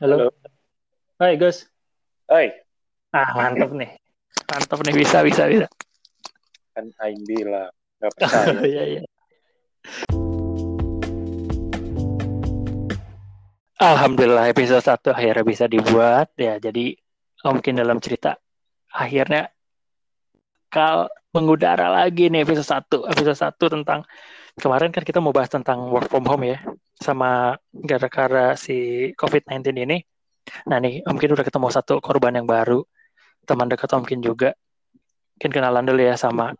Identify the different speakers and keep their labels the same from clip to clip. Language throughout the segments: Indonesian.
Speaker 1: Halo.
Speaker 2: Halo.
Speaker 1: Hai, Gus.
Speaker 2: Hai,
Speaker 1: Ah, mantap nih. Mantap nih, bisa, bisa, bisa.
Speaker 2: kan Aing bilang nggak percaya.
Speaker 1: Iya, iya. Alhamdulillah episode 1 akhirnya bisa dibuat ya. Jadi mungkin dalam cerita akhirnya kal mengudara lagi nih episode 1. Episode 1 tentang kemarin kan kita mau bahas tentang work from home ya sama gara-gara si COVID-19 ini. Nah nih mungkin udah ketemu satu korban yang baru teman dekat mungkin juga. Mungkin kenalan dulu ya sama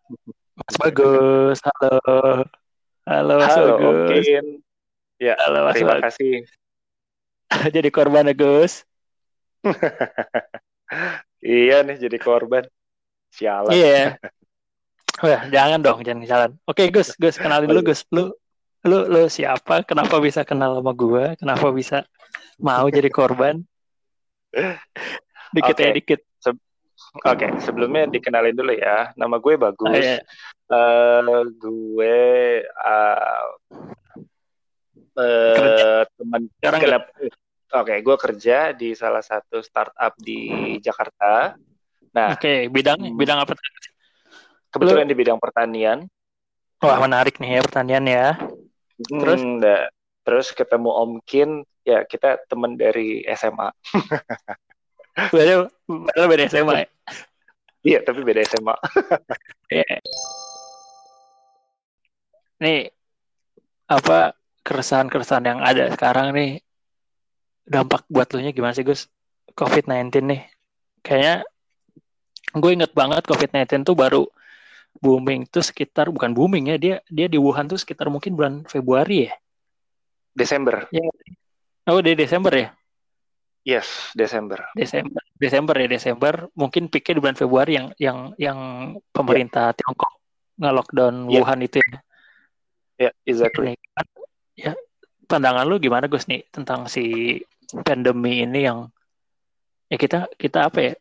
Speaker 1: Mas Bagus. Halo. Halo Mas
Speaker 2: Halo,
Speaker 1: Bagus.
Speaker 2: mungkin. Ya,
Speaker 1: Halo Mas
Speaker 2: terima
Speaker 1: Bagus.
Speaker 2: kasih.
Speaker 1: Jadi korban ya Gus.
Speaker 2: Iya nih jadi korban. Sialan.
Speaker 1: Iya. Wah, jangan dong, jangan jalan. Oke, Gus, Gus, kenalin
Speaker 2: Oh,
Speaker 1: dulu
Speaker 2: iya.
Speaker 1: Gus. Lu lu lu siapa? Kenapa bisa kenal sama gua? Kenapa bisa mau jadi korban? Dikit ya,
Speaker 2: Oke.
Speaker 1: dikit.
Speaker 2: Oke, sebelumnya dikenalin dulu ya. Nama gue Bagus.
Speaker 1: Ah, iya.
Speaker 2: Eh, gue eh, eh,
Speaker 1: Kerja.
Speaker 2: teman
Speaker 1: Sekarang
Speaker 2: Oke, gue kerja di salah satu startup di Jakarta. Nah,
Speaker 1: Oke, bidang
Speaker 2: Hmm.
Speaker 1: bidang apa?
Speaker 2: kebetulan di bidang pertanian.
Speaker 1: Wah, menarik nih ya pertanian ya. Terus?
Speaker 2: Hmm, nah, terus ketemu Om Kin, ya kita teman dari SMA.
Speaker 1: Padahal padahal beda SMA ya.
Speaker 2: Iya, tapi beda SMA.
Speaker 1: Iya. Nih apa keresahan-keresahan yang ada sekarang nih dampak buat lu nya gimana sih Gus? COVID-19 nih. Kayaknya gue inget banget COVID-19 tuh baru booming tuh sekitar bukan booming ya dia dia di Wuhan tuh sekitar mungkin bulan Februari ya.
Speaker 2: Desember.
Speaker 1: Oh di Desember ya.
Speaker 2: Yes, Desember.
Speaker 1: Desember Desember ya Desember mungkin peaknya di bulan Februari yang yang yang pemerintah Tiongkok nge-lockdown
Speaker 2: Iya.
Speaker 1: Wuhan itu ya.
Speaker 2: Ya, exactly.
Speaker 1: Nih, kan, ya pandangan lu gimana Gus nih tentang si pandemi ini yang ya kita kita apa ya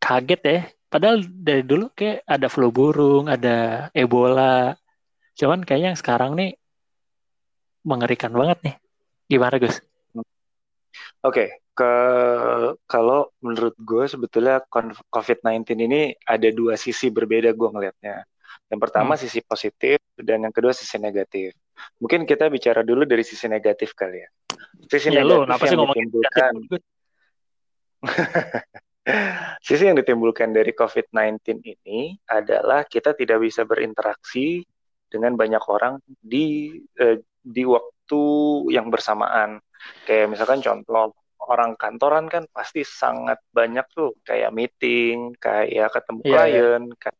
Speaker 1: kaget ya padahal dari dulu kayak ada flu burung ada Ebola cuman kayaknya yang sekarang nih mengerikan banget nih gimana Gus?
Speaker 2: Oke, ke kalau menurut gue sebetulnya kon- COVID-19 ini ada dua sisi berbeda gue ngelihatnya. Yang pertama
Speaker 1: Hmm.
Speaker 2: sisi positif dan yang kedua sisi negatif. Mungkin kita bicara dulu dari sisi negatif kali ya. Sisi
Speaker 1: Ya
Speaker 2: negatif
Speaker 1: sih
Speaker 2: yang
Speaker 1: negatif, Gus?
Speaker 2: Sisi yang ditimbulkan dari COVID-19 ini adalah kita tidak bisa berinteraksi dengan banyak orang di eh, di waktu yang bersamaan. Kayak misalkan contoh orang kantoran kan pasti sangat banyak tuh kayak meeting, kayak ketemu
Speaker 1: Iya, iya.
Speaker 2: klien, kayak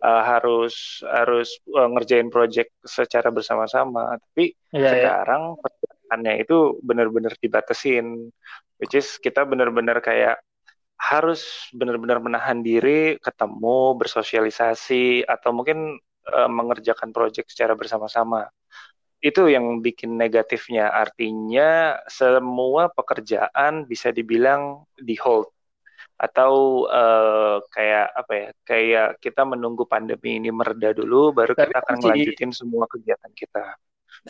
Speaker 2: eh, harus harus eh, ngerjain project secara bersama-sama. Tapi
Speaker 1: Iya, iya.
Speaker 2: sekarang pergerakannya itu benar-benar dibatasin which is kita benar-benar kayak harus benar-benar menahan diri ketemu bersosialisasi atau mungkin eh, mengerjakan project secara bersama-sama itu yang bikin negatifnya artinya semua pekerjaan bisa dibilang di hold atau eh, kayak apa ya kayak kita menunggu pandemi ini mereda dulu baru
Speaker 1: Tapi
Speaker 2: kita akan
Speaker 1: kan si-
Speaker 2: melanjutin semua kegiatan kita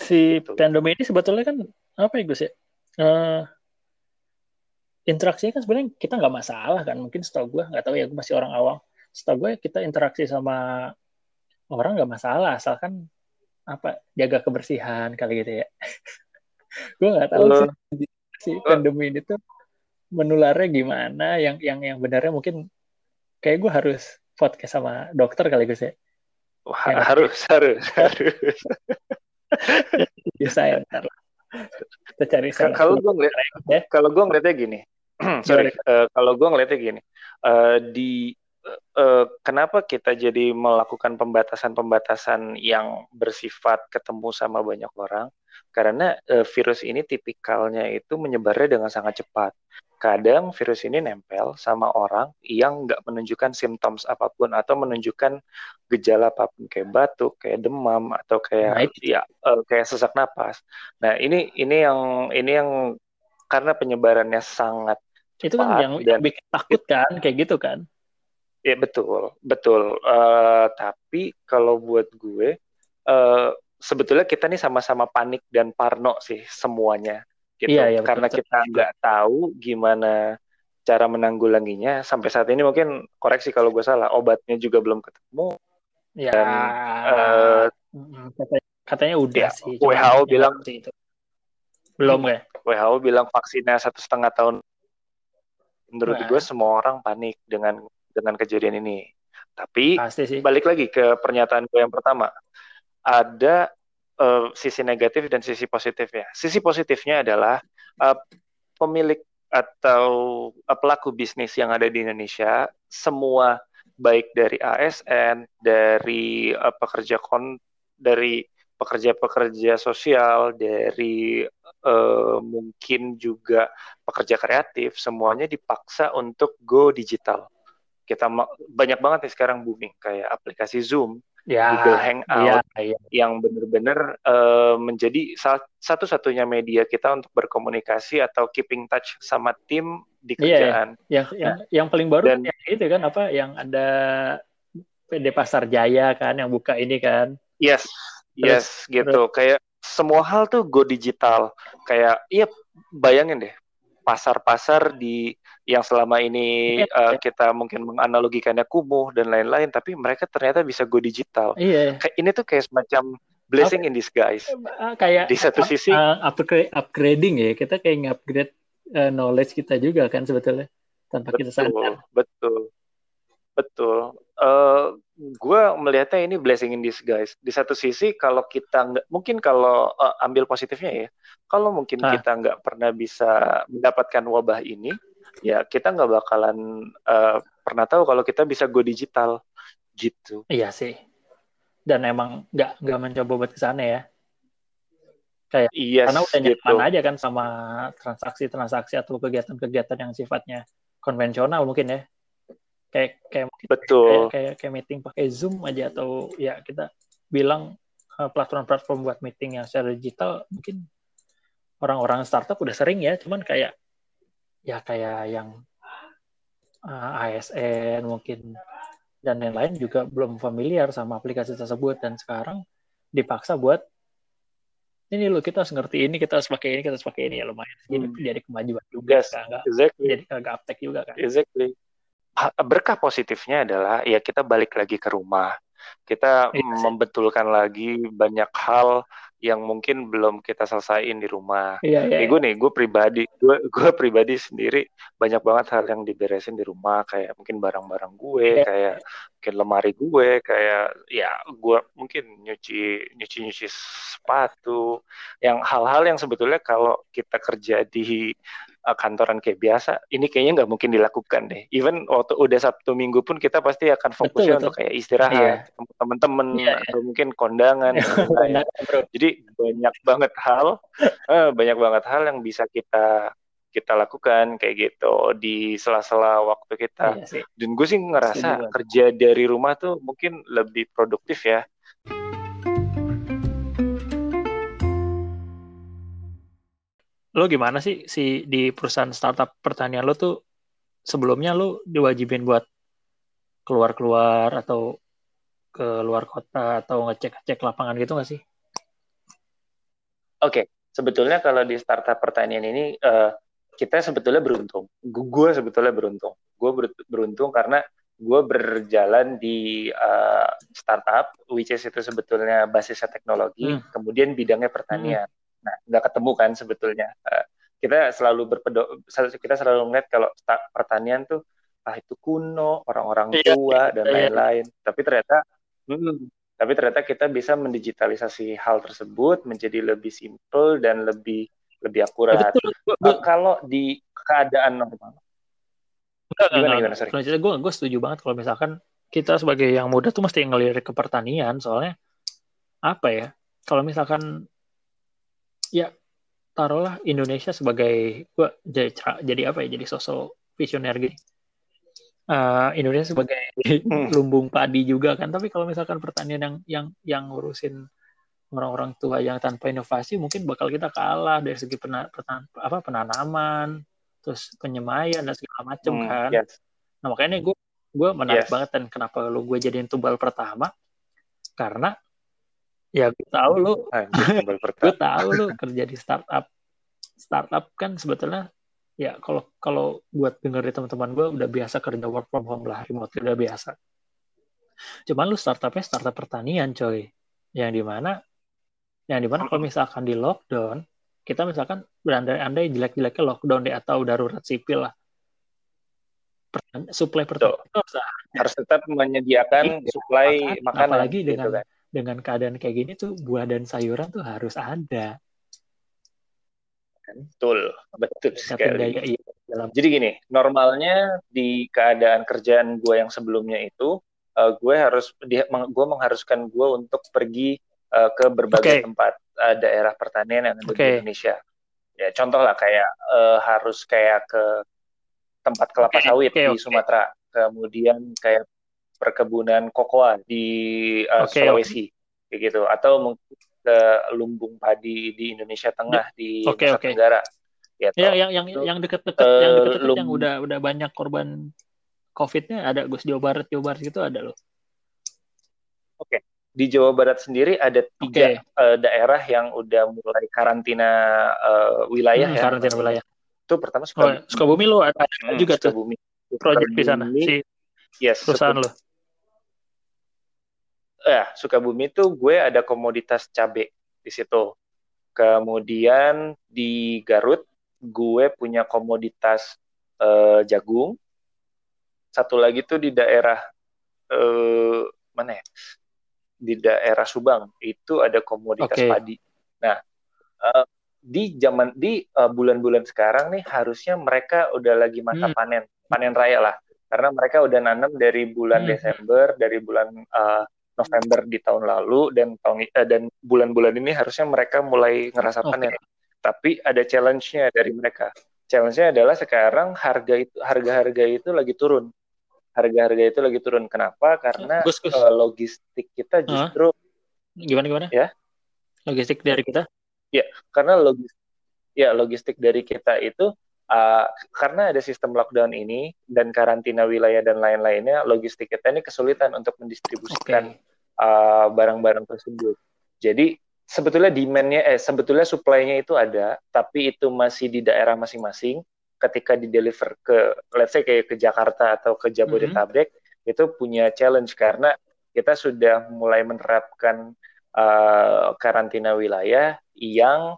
Speaker 1: si
Speaker 2: Gitu.
Speaker 1: pandemi ini sebetulnya kan apa ya Gus ya? Eh, interaksinya kan sebenarnya kita nggak masalah kan. Mungkin setahu gue nggak tahu ya gue masih orang awam. Setahu gue kita interaksi sama orang nggak masalah asalkan apa jaga kebersihan kali gitu ya. Gue nggak tahu
Speaker 2: Eh,
Speaker 1: sih si pandemi ini tuh menularnya gimana. Yang yang yang benarnya mungkin kayak gue harus podcast sama dokter kali Gus ya.
Speaker 2: Wah,
Speaker 1: Ya,
Speaker 2: harus harus harus.
Speaker 1: Bisa ya ntar kita cari
Speaker 2: kalau gue ngeliat
Speaker 1: ya.
Speaker 2: kalau gue ngeliatnya gini sorry eh, kalau gue ngeliatnya gini eh, di eh, kenapa kita jadi melakukan pembatasan-pembatasan yang bersifat ketemu sama banyak orang karena eh, virus ini tipikalnya itu menyebarnya dengan sangat cepat kadang virus ini nempel sama orang yang nggak menunjukkan symptoms apa pun atau menunjukkan gejala apa pun kayak batuk, kayak demam atau
Speaker 1: Nah,
Speaker 2: kayak
Speaker 1: itu.
Speaker 2: ya eh, kayak sesak napas. Nah ini ini yang ini yang karena penyebarannya sangat
Speaker 1: itu kan
Speaker 2: cepat
Speaker 1: yang,
Speaker 2: dan
Speaker 1: yang bikin takut kan kayak gitu kan
Speaker 2: ya betul betul. Eh, tapi kalau buat gue eh, sebetulnya kita nih sama-sama panik dan parno sih semuanya. gitu.
Speaker 1: Iya, iya, betul,
Speaker 2: Karena
Speaker 1: betul.
Speaker 2: kita nggak tahu gimana cara menanggulanginya sampai saat ini mungkin koreksi kalau gue salah obatnya juga belum ketemu
Speaker 1: Ya,
Speaker 2: dan
Speaker 1: mm, katanya, katanya udah
Speaker 2: ya,
Speaker 1: sih.
Speaker 2: WHO bilang
Speaker 1: itu. Belum ya?
Speaker 2: WHO bilang vaksinnya satu setengah tahun. Menurut
Speaker 1: Nah.
Speaker 2: gue semua orang panik dengan dengan kejadian ini. Tapi
Speaker 1: Pasti sih.
Speaker 2: balik lagi ke pernyataan gue yang pertama, ada eh, sisi negatif dan sisi positifnya. Sisi positifnya adalah eh, pemilik atau eh, pelaku bisnis yang ada di Indonesia semua baik dari ASN, dari eh, pekerja kon dari pekerja-pekerja sosial, dari eh, mungkin juga pekerja kreatif, semuanya dipaksa untuk go digital. Kita banyak banget nih sekarang booming kayak aplikasi Zoom,
Speaker 1: Ya,
Speaker 2: Google
Speaker 1: iya,
Speaker 2: Hangout
Speaker 1: iya.
Speaker 2: yang benar-benar eh, menjadi satu-satunya media kita untuk berkomunikasi atau keeping touch sama tim di
Speaker 1: Iya, iya.
Speaker 2: kerjaan.
Speaker 1: Yang yang yang paling baru
Speaker 2: Dan-
Speaker 1: yang itu kan apa yang ada PD Pasar Jaya kan yang buka ini kan.
Speaker 2: Yes, yes, gitu. Kayak semua hal tuh go digital. Kayak, iya, bayangin deh, pasar-pasar di yang selama ini
Speaker 1: Iya.
Speaker 2: eh, kita mungkin menganalogikannya kumuh dan lain-lain, tapi mereka ternyata bisa go digital.
Speaker 1: Iya.
Speaker 2: Kayak ini tuh kayak semacam blessing in disguise.
Speaker 1: Ah, Kayak
Speaker 2: Di satu
Speaker 1: up-
Speaker 2: sisi,
Speaker 1: uh, upgrade upgrading ya. Kita kayak nge-upgrade uh, knowledge kita juga kan sebetulnya tanpa kita
Speaker 2: betul,
Speaker 1: sadar.
Speaker 2: betul, betul. Eh, gue melihatnya ini blessing in disguise. Di satu sisi, kalau kita nggak, mungkin kalau eh, ambil positifnya ya, kalau mungkin
Speaker 1: Ah.
Speaker 2: kita nggak pernah bisa mendapatkan wabah ini, ya kita nggak bakalan eh, pernah tahu kalau kita bisa go digital gitu.
Speaker 1: Iya sih. Dan emang nggak nggak mencoba buat ke sana ya. Kayak
Speaker 2: Yes,
Speaker 1: karena udah
Speaker 2: gitu.
Speaker 1: nyaman aja kan sama transaksi-transaksi atau kegiatan-kegiatan yang sifatnya konvensional mungkin ya. Kayak kayak
Speaker 2: Betul.
Speaker 1: kayak kayak kayak meeting pakai Zoom aja atau ya kita bilang uh, platform-platform buat meeting yang secara digital mungkin orang-orang startup udah sering ya, cuman kayak ya kayak yang uh, ASN mungkin dan lain-lain juga belum familiar sama aplikasi tersebut dan sekarang dipaksa buat ini loh kita harus ngerti ini kita harus pakai ini kita harus pakai ini ya lumayan jadi
Speaker 2: Hmm.
Speaker 1: jadi kemajuan juga
Speaker 2: Yes,
Speaker 1: kan nggak
Speaker 2: exactly.
Speaker 1: jadi agak aptek juga kan
Speaker 2: Exactly. Berkah positifnya adalah ya kita balik lagi ke rumah. Kita
Speaker 1: Iya sih.
Speaker 2: membetulkan lagi banyak hal yang mungkin belum kita selesaiin di rumah.
Speaker 1: iya iya
Speaker 2: gue nih, gue pribadi, gue gue pribadi sendiri banyak banget hal yang diberesin di rumah, kayak mungkin barang-barang gue,
Speaker 1: Iya.
Speaker 2: kayak mungkin lemari gue, kayak ya gue mungkin nyuci nyuci nyuci sepatu, yang hal-hal yang sebetulnya kalau kita kerja di uh, kantoran kayak biasa, ini kayaknya nggak mungkin dilakukan deh. Even waktu udah Sabtu Minggu pun kita pasti akan fokusnya
Speaker 1: betul.
Speaker 2: untuk kayak istirahat,
Speaker 1: Iya.
Speaker 2: ketemu temen-temen
Speaker 1: Iya,
Speaker 2: atau mungkin kondangan. Jadi banyak banget hal, eh, banyak banget hal yang bisa kita kita lakukan kayak gitu di sela-sela waktu kita.
Speaker 1: Iya sih.
Speaker 2: Dan gue sih ngerasa kerja dari rumah tuh mungkin lebih produktif ya.
Speaker 1: Lo gimana sih si di perusahaan startup pertanian lo tuh sebelumnya lo diwajibin buat keluar-keluar atau ke luar kota atau ngecek-ngecek lapangan gitu nggak sih?
Speaker 2: Oke, sebetulnya kalau di startup pertanian ini eh, kita sebetulnya beruntung. Gue sebetulnya beruntung. Gue beruntung karena gue berjalan di eh, startup, which is itu sebetulnya basisnya teknologi,
Speaker 1: Hmm.
Speaker 2: kemudian bidangnya pertanian. Nah, nggak ketemu kan sebetulnya. Eh, kita selalu berpedo, kita selalu melihat kalau pertanian tuh ah itu kuno, orang-orang
Speaker 1: Iya,
Speaker 2: tua dan
Speaker 1: iya.
Speaker 2: lain-lain. Tapi ternyata, hmm, tapi ternyata kita bisa mendigitalisasi hal tersebut menjadi lebih simple dan lebih lebih akurat.
Speaker 1: betul. Gua,
Speaker 2: Eh, kalau di keadaan normal,
Speaker 1: Enggak,
Speaker 2: Gimana,
Speaker 1: enggak,
Speaker 2: gimana, sorry?
Speaker 1: Gue, gue setuju banget kalau misalkan kita sebagai yang muda tuh mesti ngelirik ke pertanian, soalnya apa ya? Kalau misalkan ya taruhlah Indonesia sebagai gue jadi jadi apa ya? Jadi sosok visioner gini. Eh, Indonesia sebagai
Speaker 2: Hmm.
Speaker 1: lumbung padi juga kan, tapi kalau misalkan pertanian yang yang yang ngurusin orang-orang tua yang tanpa inovasi mungkin bakal kita kalah dari segi pena, petan- apa penanaman, terus penyemaian dan segala macam
Speaker 2: hmm,
Speaker 1: kan.
Speaker 2: yes.
Speaker 1: Nah makanya gue gue menarik
Speaker 2: Yes.
Speaker 1: banget dan kenapa lu gue jadiin tumbal pertama karena ya gue tahu lu. Gue tahu lu kerja di startup. Startup kan sebetulnya ya kalau kalau buat denger dari teman-teman gue udah biasa kerja work from home lah remote udah biasa. Cuman lu startupnya startup pertanian coy. Yang di mana yang di mana kalau misalkan di lockdown kita misalkan berandai-andai jelek-jeleknya lockdown deh atau darurat sipil lah. Supply pertanian harus,
Speaker 2: harus tetap menyediakan iya, supply makanan,
Speaker 1: apalagi gitu dengan kan. Dengan keadaan kayak gini tuh buah dan sayuran tuh harus ada
Speaker 2: betul betul sekali iya, jadi gini normalnya di keadaan kerjaan gue yang sebelumnya itu uh, gue harus gue mengharuskan gue untuk pergi uh, ke berbagai okay. tempat uh, daerah pertanian yang ada okay. di Indonesia ya contoh lah kayak uh, harus kayak ke tempat kelapa okay. sawit okay, di Sumatera, kemudian kayak perkebunan kokoa di uh, okay, Sulawesi, okay. kayak gitu, atau mungkin ke lumbung padi di Indonesia Tengah di okay, Nusa okay. Tenggara.
Speaker 1: Gitu. Ya, yang yang yang dekat-dekat, uh, yang dekat-dekat yang udah udah banyak korban COVID-nya ada Gus Jawa Barat, Jawa Barat itu ada loh.
Speaker 2: Oke, okay. di Jawa Barat sendiri ada tiga okay. uh, daerah yang udah mulai karantina uh, wilayah hmm, ya.
Speaker 1: Karantina wilayah
Speaker 2: itu pertama Sukabumi.
Speaker 1: Oh, Sukabumi lo ada, ada hmm, juga Sukabumi. tuh project di sana si
Speaker 2: yes,
Speaker 1: perusahaan lo.
Speaker 2: Ya, Sukabumi itu gue ada komoditas cabe di situ. Kemudian di Garut gue punya komoditas uh, jagung. Satu lagi tuh di daerah uh, mana ya? Di daerah Subang itu ada komoditas okay. padi. Nah, uh, di zaman di uh, bulan-bulan sekarang nih harusnya mereka udah lagi masa hmm. panen panen raya lah karena mereka udah nanam dari bulan hmm. Desember dari bulan uh, November di tahun lalu dan tahun uh, dan bulan-bulan ini harusnya mereka mulai ngerasa panen okay. tapi ada challenge-nya dari mereka. Challenge-nya adalah sekarang harga itu harga-harga itu lagi turun. Harga-harga itu lagi turun. Kenapa? Karena Gus, Gus. Uh, logistik kita justru huh?
Speaker 1: gimana gimana?
Speaker 2: Ya?
Speaker 1: Logistik dari kita?
Speaker 2: Ya, karena logis ya logistik dari kita itu uh, karena ada sistem lockdown ini dan karantina wilayah dan lain-lainnya, logistik kita ini kesulitan untuk mendistribusikan okay. uh, barang-barang tersebut. Jadi sebetulnya demand-nya eh sebetulnya supply-nya itu ada, tapi itu masih di daerah masing-masing. Ketika di deliver ke let's say kayak ke Jakarta atau ke Jabodetabek, mm -hmm. itu punya challenge karena kita sudah mulai menerapkan uh, karantina wilayah yang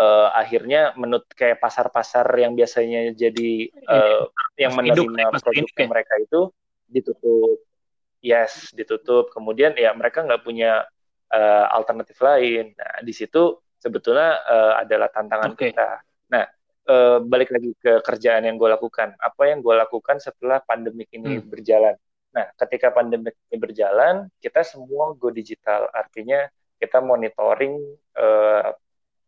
Speaker 2: uh, akhirnya menurut kayak pasar-pasar yang biasanya jadi uh, yang menerima produk ya? mereka itu ditutup. Yes ditutup. Kemudian ya mereka nggak punya uh, alternatif lain. Nah di situ sebetulnya uh, adalah tantangan okay. kita. Nah uh, balik lagi ke kerjaan yang gue lakukan. Apa yang gue lakukan setelah pandemik ini hmm. berjalan? Nah ketika pandemik ini berjalan kita semua go digital. Artinya kita monitoring eh,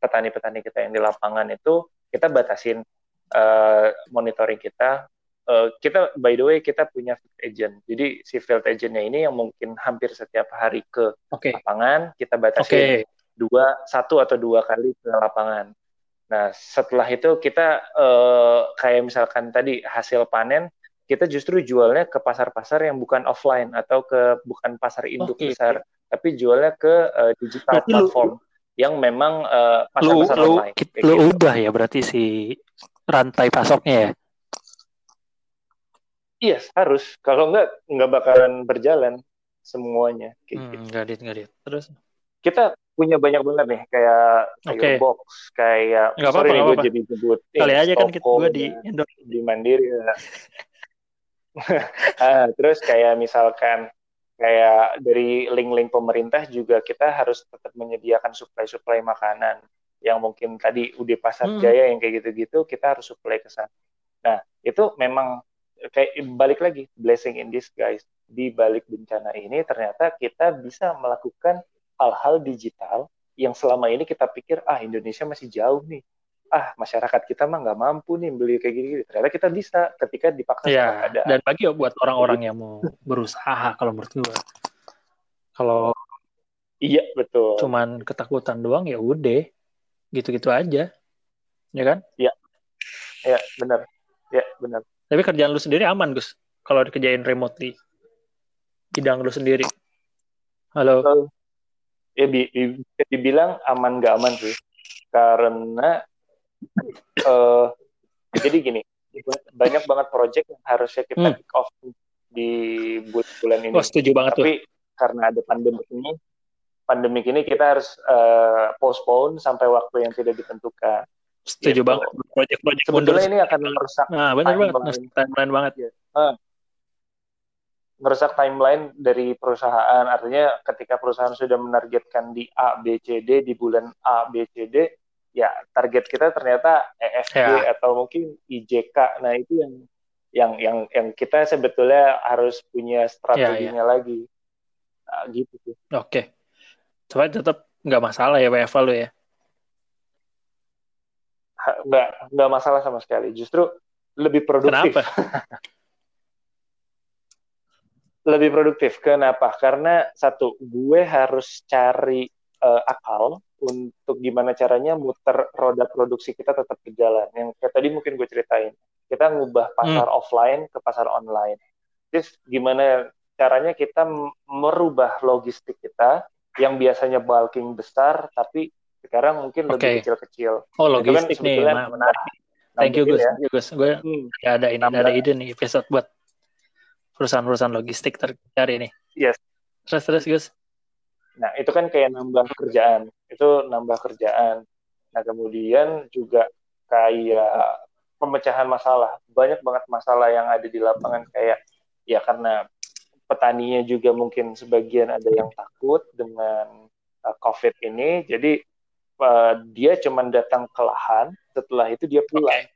Speaker 2: petani-petani kita yang di lapangan itu kita batasin uh, monitoring kita. Uh, kita by the way kita punya field agent. Jadi si field agentnya ini yang mungkin hampir setiap hari ke okay. lapangan kita batasin okay. dua satu atau dua kali ke lapangan. Nah setelah itu kita uh, kayak misalkan tadi hasil panen kita justru jualnya ke pasar-pasar yang bukan offline atau ke bukan pasar induk okay. besar tapi jualnya ke uh, digital berarti platform lu, yang memang uh, pasar-pasar
Speaker 1: lu, online. Lu, lu gitu. ubah ya berarti si rantai pasoknya ya?
Speaker 2: Iya yes, harus. Kalau enggak nggak bakalan berjalan semuanya.
Speaker 1: Kayak hmm, gitu. Nggak Terus?
Speaker 2: Kita punya banyak banget nih kayak okay. box, kayak
Speaker 1: gak sorry apa, gue jadi sebut kali aja kan kita gue di
Speaker 2: di Mandiri ya. ah, terus kayak misalkan kayak dari link-link pemerintah juga kita harus tetap menyediakan supply-supply makanan yang mungkin tadi udah pasar hmm. jaya yang kayak gitu-gitu kita harus supply ke sana. Nah itu memang kayak balik lagi blessing in this guys di balik bencana ini ternyata kita bisa melakukan hal-hal digital yang selama ini kita pikir ah Indonesia masih jauh nih ah masyarakat kita mah nggak mampu nih beli kayak gini, gini. ternyata kita bisa ketika dipaksa
Speaker 1: ya, dan bagi buat orang-orang yang mau berusaha kalau menurut gue kalau
Speaker 2: iya betul.
Speaker 1: cuman ketakutan doang ya udah gitu-gitu aja. Ya kan?
Speaker 2: Iya. Iya benar. Ya benar.
Speaker 1: Tapi kerjaan lu sendiri aman Gus kalau dikerjain remotely bidang lu sendiri? Halo?
Speaker 2: Ya di, di, dibilang aman gak aman sih. Karena uh, jadi gini, banyak banget project yang harusnya kita
Speaker 1: Hmm.
Speaker 2: kick off di bulan ini.
Speaker 1: Oh, setuju banget tuh.
Speaker 2: Tapi karena ada pandemi ini, pandemi ini kita harus uh, postpone sampai waktu yang tidak ditentukan.
Speaker 1: Setuju
Speaker 2: Gitu.
Speaker 1: banget. Project-project mundur.
Speaker 2: Sebetulnya ini akan merusak
Speaker 1: Nah, benar banget.
Speaker 2: timeline.
Speaker 1: Timeline banget.
Speaker 2: merusak timeline dari perusahaan. Artinya ketika perusahaan sudah menargetkan di A, B, C, D di bulan A, B, C, D, ya target kita ternyata EFG
Speaker 1: Ya.
Speaker 2: atau mungkin IJK. Nah itu yang yang yang yang kita sebetulnya harus punya strateginya lagi. Nah, gitu sih.
Speaker 1: Oke. Coba tetap nggak masalah ya WFA lu ya.
Speaker 2: Nggak nggak masalah sama sekali. Justru lebih produktif.
Speaker 1: Kenapa?
Speaker 2: lebih produktif. Kenapa? Karena satu, gue harus cari eh, akal untuk gimana caranya muter roda produksi kita tetap berjalan. Yang kayak tadi mungkin gue ceritain, kita ngubah pasar offline ke pasar online. Terus gimana caranya kita merubah logistik kita yang biasanya bulking besar, tapi sekarang mungkin lebih
Speaker 1: Oke.
Speaker 2: kecil-kecil.
Speaker 1: Oh,
Speaker 2: kan
Speaker 1: logistik nih.
Speaker 2: sebetulnya
Speaker 1: Ma- Menarik. Thank you, Gus.
Speaker 2: ya.
Speaker 1: Thank you, Gus. Gue
Speaker 2: Hmm,
Speaker 1: nggak ada ini, ada ide nih episode buat perusahaan-perusahaan logistik tercari nih.
Speaker 2: Yes.
Speaker 1: Terus terus Gus.
Speaker 2: Nah, itu kan kayak nambah kerjaan. Itu nambah kerjaan. Nah, kemudian juga kayak pemecahan masalah. Banyak banget masalah yang ada di lapangan kayak ya karena petaninya juga mungkin sebagian ada yang takut dengan uh, COVID ini. Jadi uh, dia cuman datang ke lahan, setelah itu dia pulang.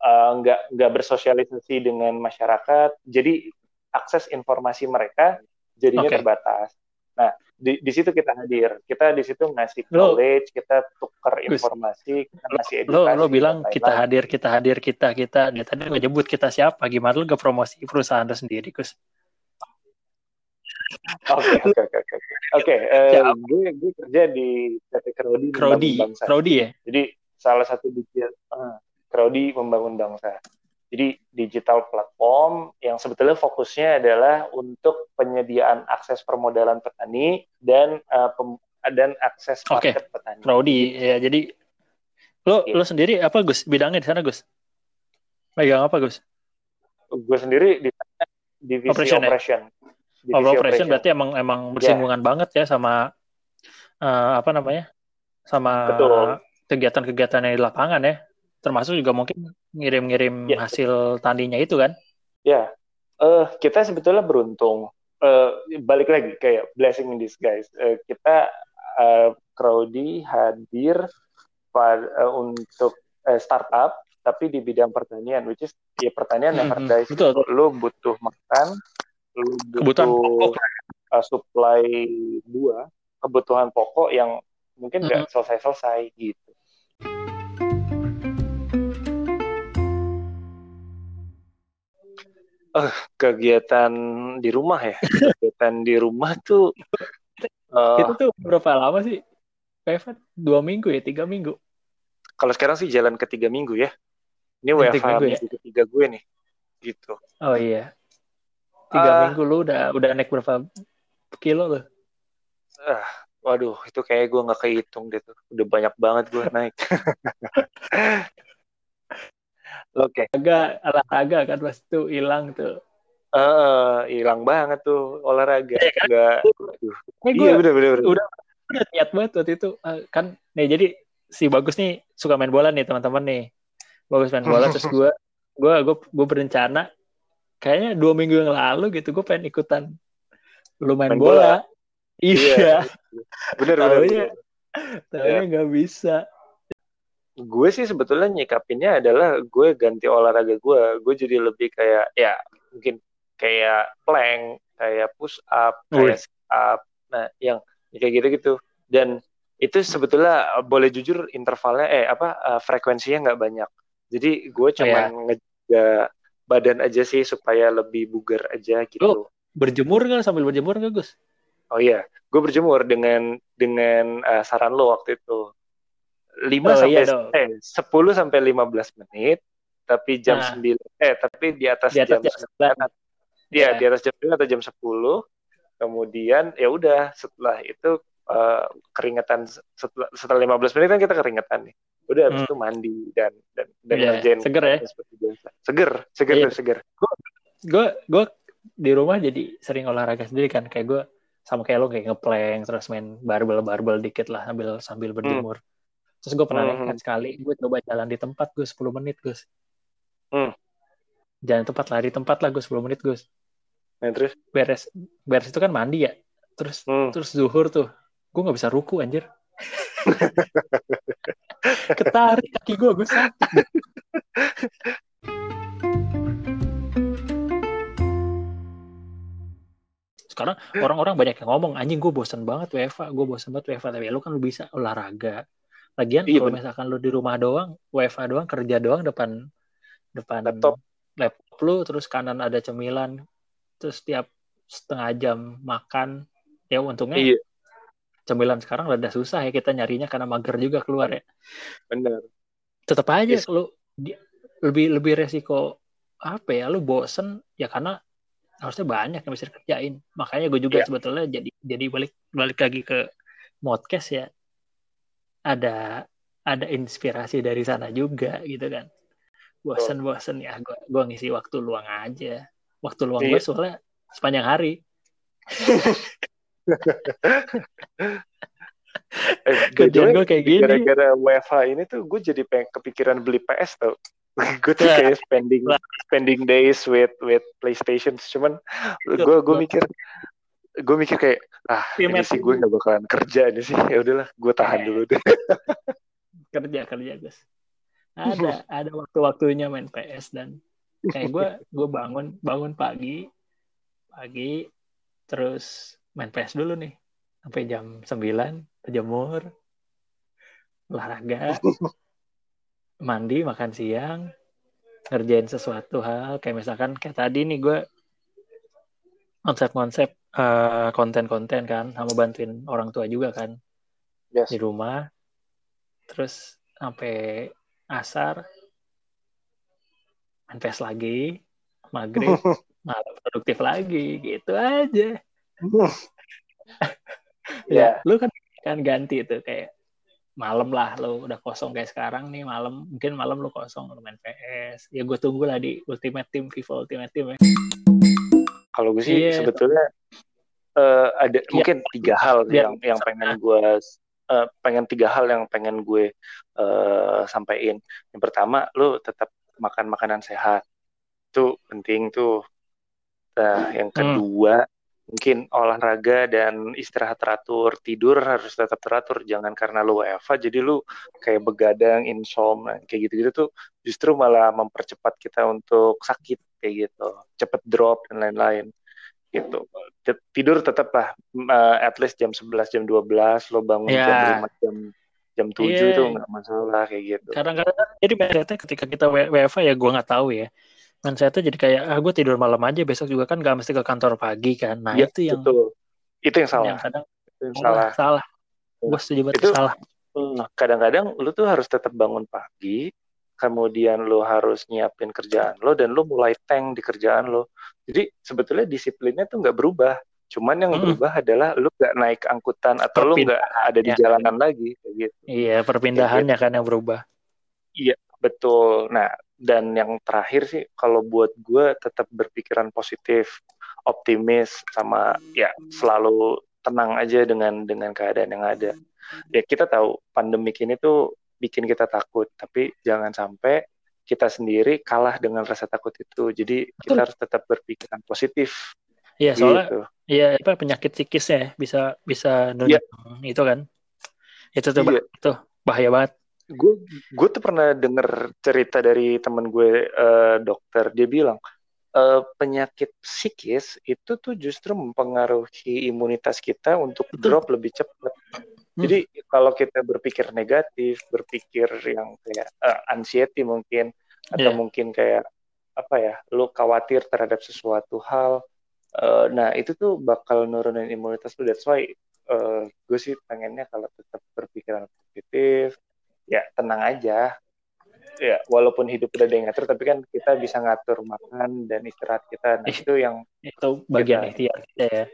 Speaker 2: Uh, nggak nggak bersosialisasi dengan masyarakat. Jadi akses informasi mereka jadinya
Speaker 1: Oke.
Speaker 2: terbatas. Nah, di, di situ kita hadir. Kita di situ ngasih
Speaker 1: Lo-
Speaker 2: knowledge, kita tukar
Speaker 1: Gus,
Speaker 2: informasi, kita ngasih
Speaker 1: Lo
Speaker 2: edukasi.
Speaker 1: lo bilang
Speaker 2: dan
Speaker 1: kita
Speaker 2: lain-lain.
Speaker 1: hadir, kita hadir, kita kita. Dia tadi nggak nyebut kita siapa. Gimana lu gak promosi perusahaan lu sendiri, Gus?
Speaker 2: Oke, oke, oke, oke. Oke, eh, gue gue kerja di PT Membangun Bangsa.
Speaker 1: Crowdy ya.
Speaker 2: Jadi salah satu digital uh, Crowdy membangun bangsa. Jadi digital platform yang sebetulnya fokusnya adalah untuk penyediaan akses permodalan petani dan uh, pem- dan akses market petani.
Speaker 1: Crowdy ya. Jadi lo
Speaker 2: Iya.
Speaker 1: lo sendiri apa Gus? Bidangnya di sana Gus? Megang apa Gus?
Speaker 2: Gue sendiri di sana divisi
Speaker 1: Operation
Speaker 2: operation.
Speaker 1: ya?
Speaker 2: Divisi
Speaker 1: operation berarti emang emang
Speaker 2: Ya.
Speaker 1: bersinggungan banget ya sama eh, apa namanya? Sama kegiatan-kegiatan yang di lapangan ya. Termasuk juga mungkin ngirim-ngirim
Speaker 2: Ya.
Speaker 1: hasil tandinya itu kan.
Speaker 2: Ya, eh kita sebetulnya beruntung. Eh, balik lagi kayak blessing in disguise. Eh, kita eh, Crowdy hadir pada, eh, untuk eh, startup, tapi di bidang pertanian, which is ya pertanian never
Speaker 1: hmm,
Speaker 2: dies.
Speaker 1: betul.
Speaker 2: Lu butuh makan, lu
Speaker 1: Kebutuhan
Speaker 2: butuh
Speaker 1: pokok.
Speaker 2: eh, supply buah, kebutuhan pokok yang mungkin nggak
Speaker 1: Hmm.
Speaker 2: selesai-selesai gitu. Eh, kegiatan di rumah ya. Kegiatan di rumah tuh eh,
Speaker 1: Itu tuh berapa lama sih? Kevin dua minggu ya, tiga minggu.
Speaker 2: kalau sekarang sih jalan ketiga minggu ya. Ini WFH
Speaker 1: tiga minggu ya?
Speaker 2: ketiga gue nih. Gitu.
Speaker 1: Oh iya. Tiga
Speaker 2: Ah.
Speaker 1: minggu lu udah udah naik berapa kilo lo?
Speaker 2: Ah, waduh, itu kayak gue nggak kehitung deh tuh. Udah banyak banget gue naik. Oke,
Speaker 1: Agak olahraga kan pas itu hilang tuh.
Speaker 2: Eh, hilang banget tuh olahraga.
Speaker 1: Iya kan?
Speaker 2: Nggak,
Speaker 1: Eh, gue
Speaker 2: iya bener bener. bener.
Speaker 1: udah udah niat banget waktu itu Eh, kan nih jadi si bagus nih suka main bola nih teman-teman nih bagus main bola terus gue gue gue gue berencana kayaknya dua minggu yang lalu gitu gue pengen ikutan lu main,
Speaker 2: Main
Speaker 1: bola.
Speaker 2: Iya.
Speaker 1: iya
Speaker 2: Bener bener. Bener.
Speaker 1: tapi nggak bisa
Speaker 2: gue sih sebetulnya nyikapinnya adalah gue ganti olahraga gue. Gue jadi lebih kayak ya mungkin kayak plank kayak push up kayak sit up nah yang kayak gitu gitu dan itu sebetulnya eh, boleh jujur intervalnya eh apa eh, frekuensinya nggak banyak. Jadi gue cuman ngejaga badan aja sih supaya lebih bugar aja gitu.
Speaker 1: Berjemur kan sambil berjemur nggak Gus?
Speaker 2: Oh iya. Gue berjemur dengan dengan eh, saran lo waktu itu 5
Speaker 1: Oh,
Speaker 2: sampai
Speaker 1: iya dong.
Speaker 2: eh 10 sampai 15 menit tapi jam
Speaker 1: Nah.
Speaker 2: 9 eh tapi di atas,
Speaker 1: di atas
Speaker 2: jam
Speaker 1: jam
Speaker 2: 9
Speaker 1: sembilan.
Speaker 2: Iya,
Speaker 1: Ya.
Speaker 2: di atas jam 9 atau jam 10 kemudian ya udah setelah itu uh, keringetan setelah, setelah 15 menit kan kita keringetan nih udah habis
Speaker 1: Hmm.
Speaker 2: itu mandi dan dan dan
Speaker 1: Iya,
Speaker 2: ngerjain
Speaker 1: seger ya?
Speaker 2: seperti biasa seger seger tuh, seger
Speaker 1: gue gue di rumah jadi sering olahraga sendiri kan kayak gue sama kayak lo kayak ngeplank terus main barbel barbel dikit lah sambil sambil berjemur terus gue pernah
Speaker 2: Hmm.
Speaker 1: nekat sekali gue coba jalan di tempat gue 10 menit gus.
Speaker 2: Hmm.
Speaker 1: jalan tempat lari tempat lah gue 10 menit gus.
Speaker 2: Nah, terus?
Speaker 1: Beres beres itu kan mandi ya. Terus
Speaker 2: hmm.
Speaker 1: terus zuhur tuh. Gue nggak bisa ruku anjir. Ketarik kaki gue gue sakit sekarang orang-orang banyak yang ngomong anjing gue bosan banget WFA gue bosan banget WFA tapi lu kan lu bisa olahraga lagian
Speaker 2: Iya,
Speaker 1: kalau
Speaker 2: bener.
Speaker 1: misalkan lu di rumah doang WFA doang kerja doang depan depan
Speaker 2: Laptop.
Speaker 1: laptop lu terus kanan ada cemilan terus tiap setengah jam makan ya untungnya
Speaker 2: iya
Speaker 1: cemilan sekarang rada susah ya kita nyarinya karena mager juga keluar ya
Speaker 2: benar
Speaker 1: tetap aja
Speaker 2: Yes.
Speaker 1: lu di- lebih lebih resiko apa ya lu bosen ya karena harusnya banyak yang bisa dikerjain makanya gue juga
Speaker 2: Iya.
Speaker 1: sebetulnya jadi jadi balik balik lagi ke modcast ya ada ada inspirasi dari sana juga gitu kan. Bosen bosen. Ya gue gue ngisi waktu luang aja. Waktu luang
Speaker 2: Iya.
Speaker 1: gue soalnya sepanjang hari.
Speaker 2: Eh,
Speaker 1: kerjaan gue kayak gini.
Speaker 2: gara-gara WFH ini tuh gue jadi pengen kepikiran beli PS tau. Gue tuh
Speaker 1: Ya.
Speaker 2: kayak spending spending days with with PlayStation. Cuman gue gue mikir gue mikir kayak ah
Speaker 1: Tim
Speaker 2: ini sih gue nggak bakalan kerja ini sih. Ya udahlah gue tahan
Speaker 1: Eh.
Speaker 2: dulu deh.
Speaker 1: Kerja kerja guys ada ada waktu-waktunya main PS dan kayak gue gue bangun bangun pagi pagi terus main PS dulu nih. Sampai jam 9 berjemur olahraga mandi makan siang ngerjain sesuatu hal. Kayak misalkan kayak tadi nih gue konsep-konsep eh, konten-konten kan sama bantuin orang tua juga kan.
Speaker 2: Yes.
Speaker 1: di rumah terus sampai asar main PS lagi maghrib malam produktif lagi gitu aja.
Speaker 2: Ya
Speaker 1: lu kan kan ganti tuh kayak malam lah lu udah kosong kayak sekarang nih malam mungkin malam lu kosong lu main PS ya gue tunggu lah di Ultimate Team FIFA Ultimate Team ya.
Speaker 2: Kalau gue sih
Speaker 1: Iya.
Speaker 2: sebetulnya eh, ada
Speaker 1: Iya.
Speaker 2: mungkin tiga hal
Speaker 1: Biar-
Speaker 2: yang yang pengen gue eh, pengen tiga hal yang pengen gue eh, sampaikan. Yang pertama lu tetap makan makanan sehat. Itu penting tuh. Nah yang
Speaker 1: Hmm.
Speaker 2: kedua mungkin olahraga dan istirahat teratur. Tidur harus tetap teratur jangan karena lu WFA jadi lu kayak begadang insomnia kayak gitu-gitu tuh justru malah mempercepat kita untuk sakit kayak gitu. Cepet drop dan lain-lain gitu. Tidur tetap lah uh, at least jam 11 jam 12 lo bangun
Speaker 1: Ya.
Speaker 2: jam 5 jam jam 7
Speaker 1: Iya.
Speaker 2: tuh nggak masalah kayak gitu.
Speaker 1: Kadang-kadang jadi mindsetnya ketika kita WFA ya gue nggak tahu ya. Mindsetnya jadi kayak ah gue tidur malam aja besok juga kan gak mesti ke kantor pagi kan. Nah
Speaker 2: Ya,
Speaker 1: itu yang
Speaker 2: betul. Itu yang salah.
Speaker 1: yang kadang
Speaker 2: itu yang
Speaker 1: salah
Speaker 2: salah.
Speaker 1: salah. Gue setuju banget
Speaker 2: Itu-
Speaker 1: salah.
Speaker 2: Hmm, kadang-kadang lu tuh harus tetap bangun pagi, kemudian lu harus nyiapin kerjaan lo dan lu mulai tank di kerjaan lo. Jadi sebetulnya disiplinnya tuh nggak berubah, cuman yang
Speaker 1: Hmm.
Speaker 2: berubah adalah lu nggak naik angkutan atau lu nggak ada di
Speaker 1: Perpindahannya.
Speaker 2: jalanan lagi, kayak gitu.
Speaker 1: iya perpindahannya kan yang berubah
Speaker 2: Betul. Nah, dan yang terakhir sih, kalau buat gue tetap berpikiran positif, optimis, sama ya selalu tenang aja dengan dengan keadaan yang ada. Ya kita tahu pandemik ini tuh bikin kita takut, tapi jangan sampai kita sendiri kalah dengan rasa takut itu. Jadi
Speaker 1: Betul.
Speaker 2: kita harus tetap berpikiran positif.
Speaker 1: iya soalnya
Speaker 2: gitu.
Speaker 1: iya apa penyakit psikisnya bisa bisa nunjuk itu kan itu tuh
Speaker 2: Iya.
Speaker 1: itu bahaya banget
Speaker 2: gue gue tuh pernah denger cerita dari temen gue eh, dokter dia bilang eh, penyakit psikis itu tuh justru mempengaruhi imunitas kita untuk
Speaker 1: Betul.
Speaker 2: drop lebih cepat. Jadi kalau kita berpikir negatif, berpikir yang kayak eh, anxiety mungkin atau
Speaker 1: Iya.
Speaker 2: mungkin kayak apa ya, lu khawatir terhadap sesuatu hal, eh, nah itu tuh bakal nurunin imunitas lu. That's why eh, gue sih pengennya kalau tetap berpikiran positif, ya tenang aja. Ya walaupun hidup udah ada yang ngatur, tapi kan kita bisa ngatur makan dan istirahat kita. Nah
Speaker 1: Ih.
Speaker 2: itu yang
Speaker 1: itu bagian
Speaker 2: Kita-
Speaker 1: ikhtiar kita ya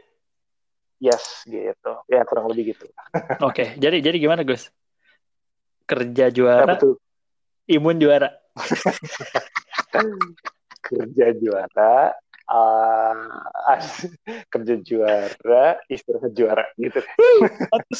Speaker 2: yes gitu. Ya kurang lebih gitu.
Speaker 1: Oke okay. jadi jadi gimana Gus? Kerja juara
Speaker 2: ya,
Speaker 1: imun juara.
Speaker 2: Kerja juara uh, kerja juara istirahat juara gitu.
Speaker 1: Atas